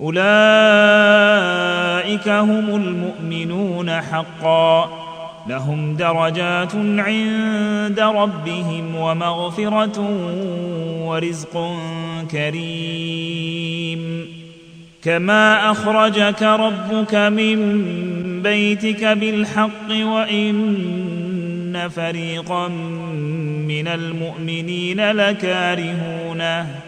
أولئك هم المؤمنون حقا. لهم درجات عند ربهم ومغفرة ورزق كريم. كما أخرجك ربك من بيتك بالحق وإن فريقا من المؤمنين لكارهونه.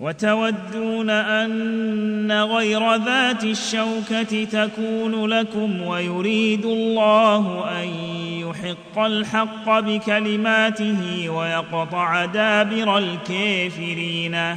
وتودون أن غير ذات الشوكة تكون لكم ويريد الله أن يحق الحق بكلماته ويقطع دابر الكافرين.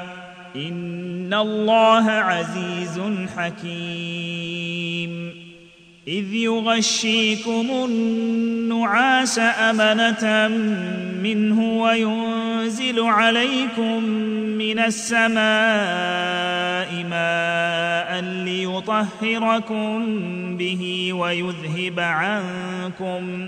ان الله عزيز حكيم اذ يغشيكم النعاس امنه منه وينزل عليكم من السماء ماء ليطهركم به ويذهب عنكم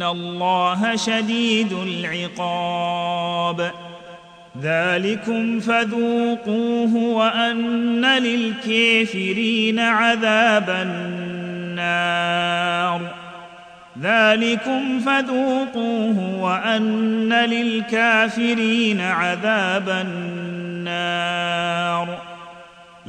فان الله شديد العقاب ذلكم فذوقوه وان للكافرين عذاب النار ذلكم فذوقوه وان للكافرين عذاب النار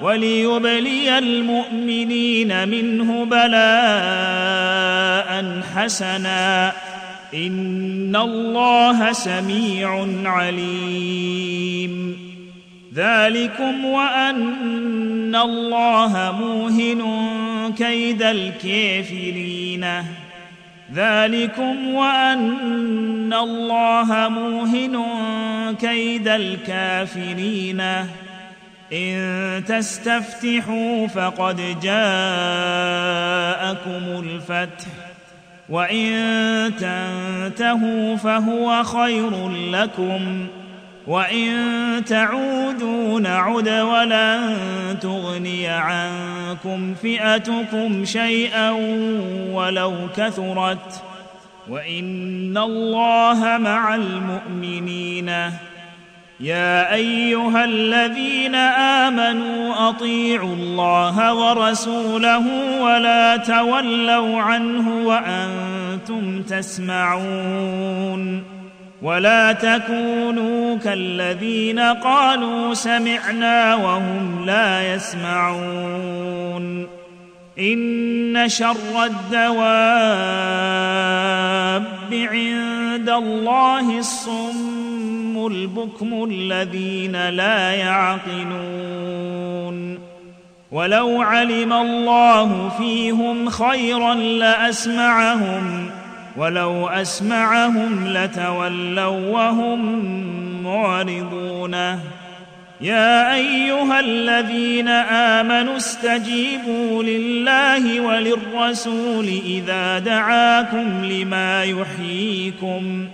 وليبلي المؤمنين منه بلاء حسنا. إن الله سميع عليم. ذلكم وأن الله موهن كيد الكافرين. ذلكم وأن الله موهن كيد الكافرين. إن تستفتحوا فقد جاءكم الفتح وإن تنتهوا فهو خير لكم وإن تعودوا نعد ولن تغني عنكم فئتكم شيئا ولو كثرت وإن الله مع المؤمنين. يا أيها الذين آمنوا أطيعوا الله ورسوله ولا تولوا عنه وأنتم تسمعون ولا تكونوا كالذين قالوا سمعنا وهم لا يسمعون إن شر الدواب عند الله الصم البكم الذين لا يعقلون. ولو علم الله فيهم خيرا لأسمعهم ولو أسمعهم لتولوا وهم معرضون. يا أيها الذين آمنوا استجيبوا لله وللرسول إذا دعاكم لما يحييكم.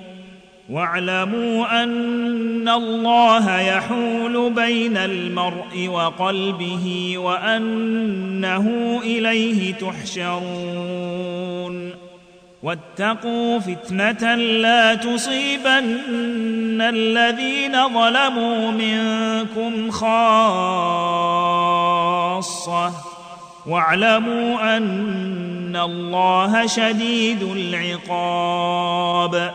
واعلموا أن الله يحول بين المرء وقلبه وأنه إليه تحشرون. واتقوا فتنة لا تصيبن الذين ظلموا منكم خاصة. واعلموا أن الله شديد العقاب.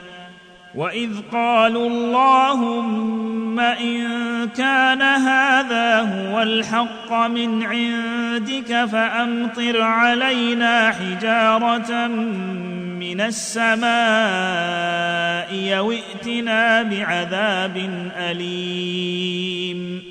واذ قالوا اللهم ان كان هذا هو الحق من عندك فامطر علينا حجاره من السماء أو ائتنا بعذاب اليم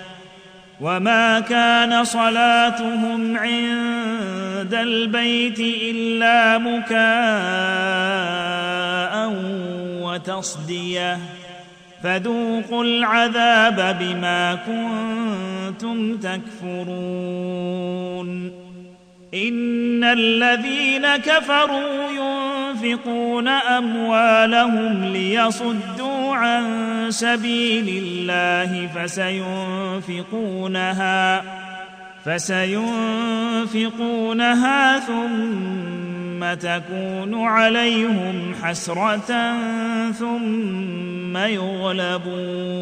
وما كان صلاتهم عند البيت الا مكاء وتصديه فذوقوا العذاب بما كنتم تكفرون إن الذين كفروا ينفقون أموالهم ليصدوا عن سبيل الله فسينفقونها فسينفقونها ثم تكون عليهم حسرة ثم يغلبون.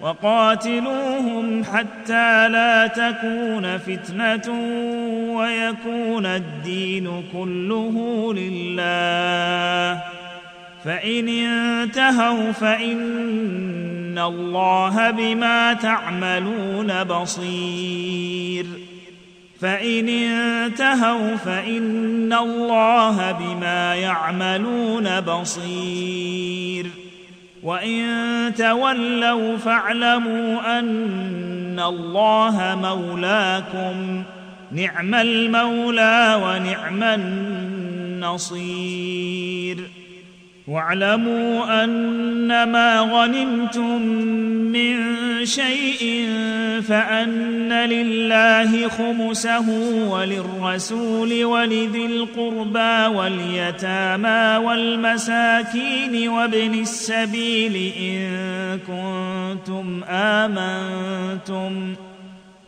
وقاتلوهم حتى لا تكون فتنة ويكون الدين كله لله. فإن انتهوا فإن الله بما تعملون بصير. فإن انتهوا فإن الله بما يعملون بصير. وان تولوا فاعلموا ان الله مولاكم نعم المولى ونعم النصير واعلموا أنما غنمتم من شيء فأن لله خمسه وللرسول ولذي القربى واليتامى والمساكين وابن السبيل إن كنتم آمنتم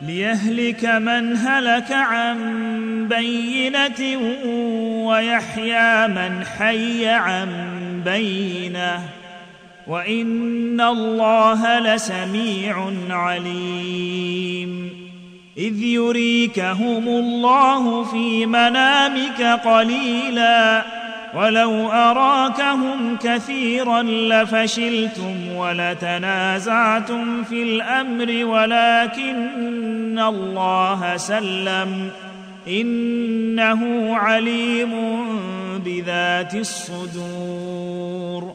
ليهلك من هلك عن بينة ويحيى من حي عن بينة. وإن الله لسميع عليم. إذ يريكهم الله في منامك قليلا. ولو أراكهم كثيرا لفشلتم ولتنازعتم في الأمر ولكن الله سلم. إنه عليم بذات الصدور.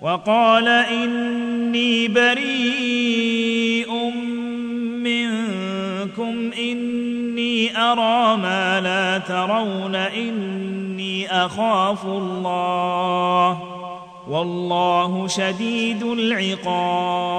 وقال إني بريء منكم إني أرى ما لا ترون إني أخاف الله. والله شديد العقاب.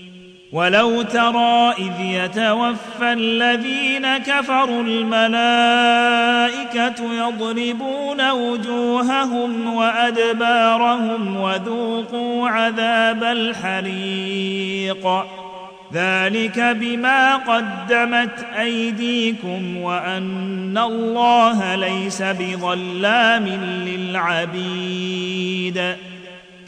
ولو ترى إذ يتوفى الذين كفروا الملائكة يضربون وجوههم وأدبارهم وذوقوا عذاب الحريق. ذلك بما قدمت أيديكم وأن الله ليس بظلام للعبيد.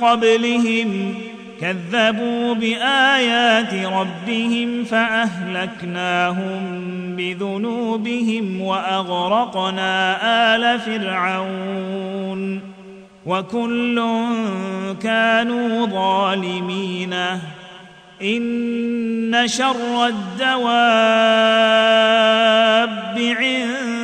قبلهم كذبوا بآيات ربهم فأهلكناهم بذنوبهم وأغرقنا آل فرعون وكل كانوا ظالمين. إن شر الدواب عند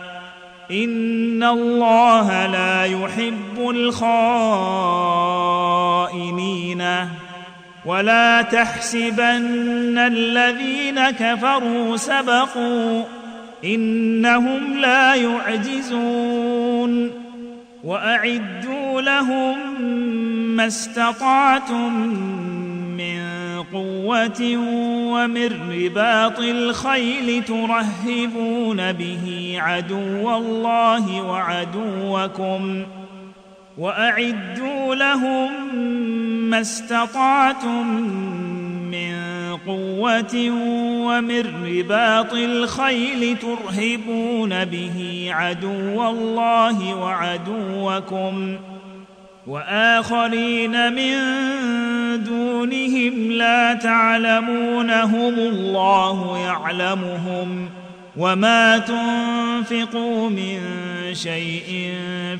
ان الله لا يحب الخائنين ولا تحسبن الذين كفروا سبقوا انهم لا يعجزون واعدوا لهم ما استطعتم قوه ومن رباط الخيل ترهبون به عدو الله وعدوكم واعدوا لهم ما استطعتم من قوه ومن رباط الخيل ترهبون به عدو الله وعدوكم وآخرين من دونهم لا تعلمونهم الله يعلمهم وما تنفقوا من شيء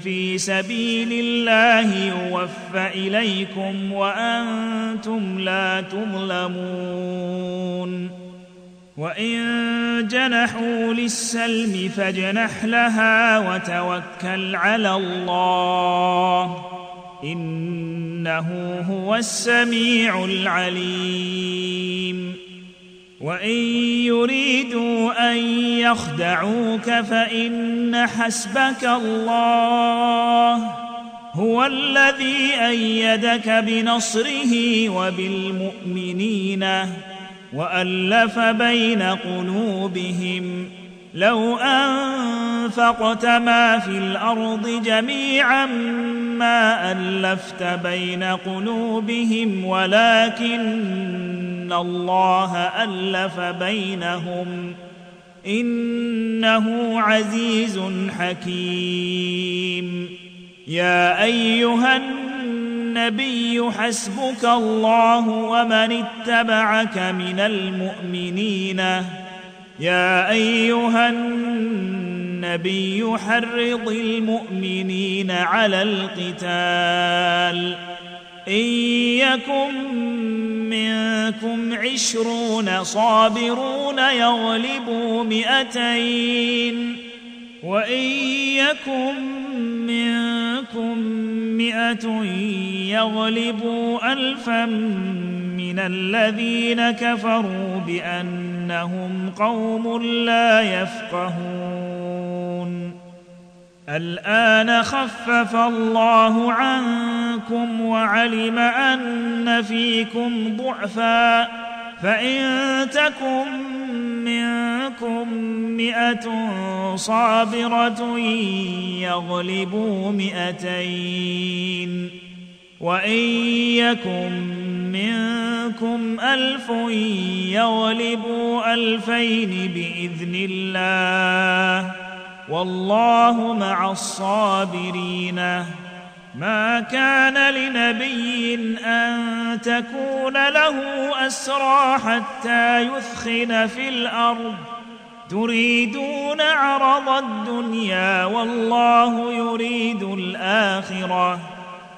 في سبيل الله يوفى إليكم وأنتم لا تظلمون وإن جنحوا للسلم فاجنح لها وتوكل على الله إنه هو السميع العليم. وإن يريدوا أن يخدعوك فإن حسبك الله هو الذي أيدك بنصره وبالمؤمنين وألف بين قلوبهم. لو أنفقت ما في الأرض جميعا ما ألفت بين قلوبهم ولكن الله ألف بينهم. إنه عزيز حكيم. يا أيها النبي حسبك الله ومن اتبعك من المؤمنين. يا أيها النبي حرض المؤمنين على القتال. إن يكن منكم عشرون صابرون يغلبوا مئتين. وإن يكن منكم مئة يغلبوا الفا من الذين كفروا بأنهم قوم لا يفقهون. الآن خفف الله عنكم وعلم أن فيكم ضعفا. فإن تكن منكم مئة صابرة يغلبوا مئتين. وإن يكن منكم ألف يغلبوا ألفين بإذن الله والله مع الصابرين. ما كان لنبي أن تكون له أسرى حتى يثخن في الأرض. تريدون عرض الدنيا والله يريد الآخرة.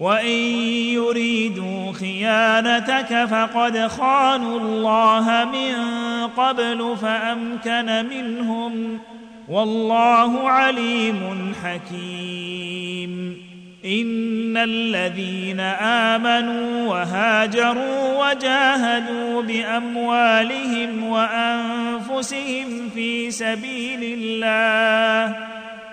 وان يريدوا خيانتك فقد خانوا الله من قبل فامكن منهم والله عليم حكيم ان الذين امنوا وهاجروا وجاهدوا باموالهم وانفسهم في سبيل الله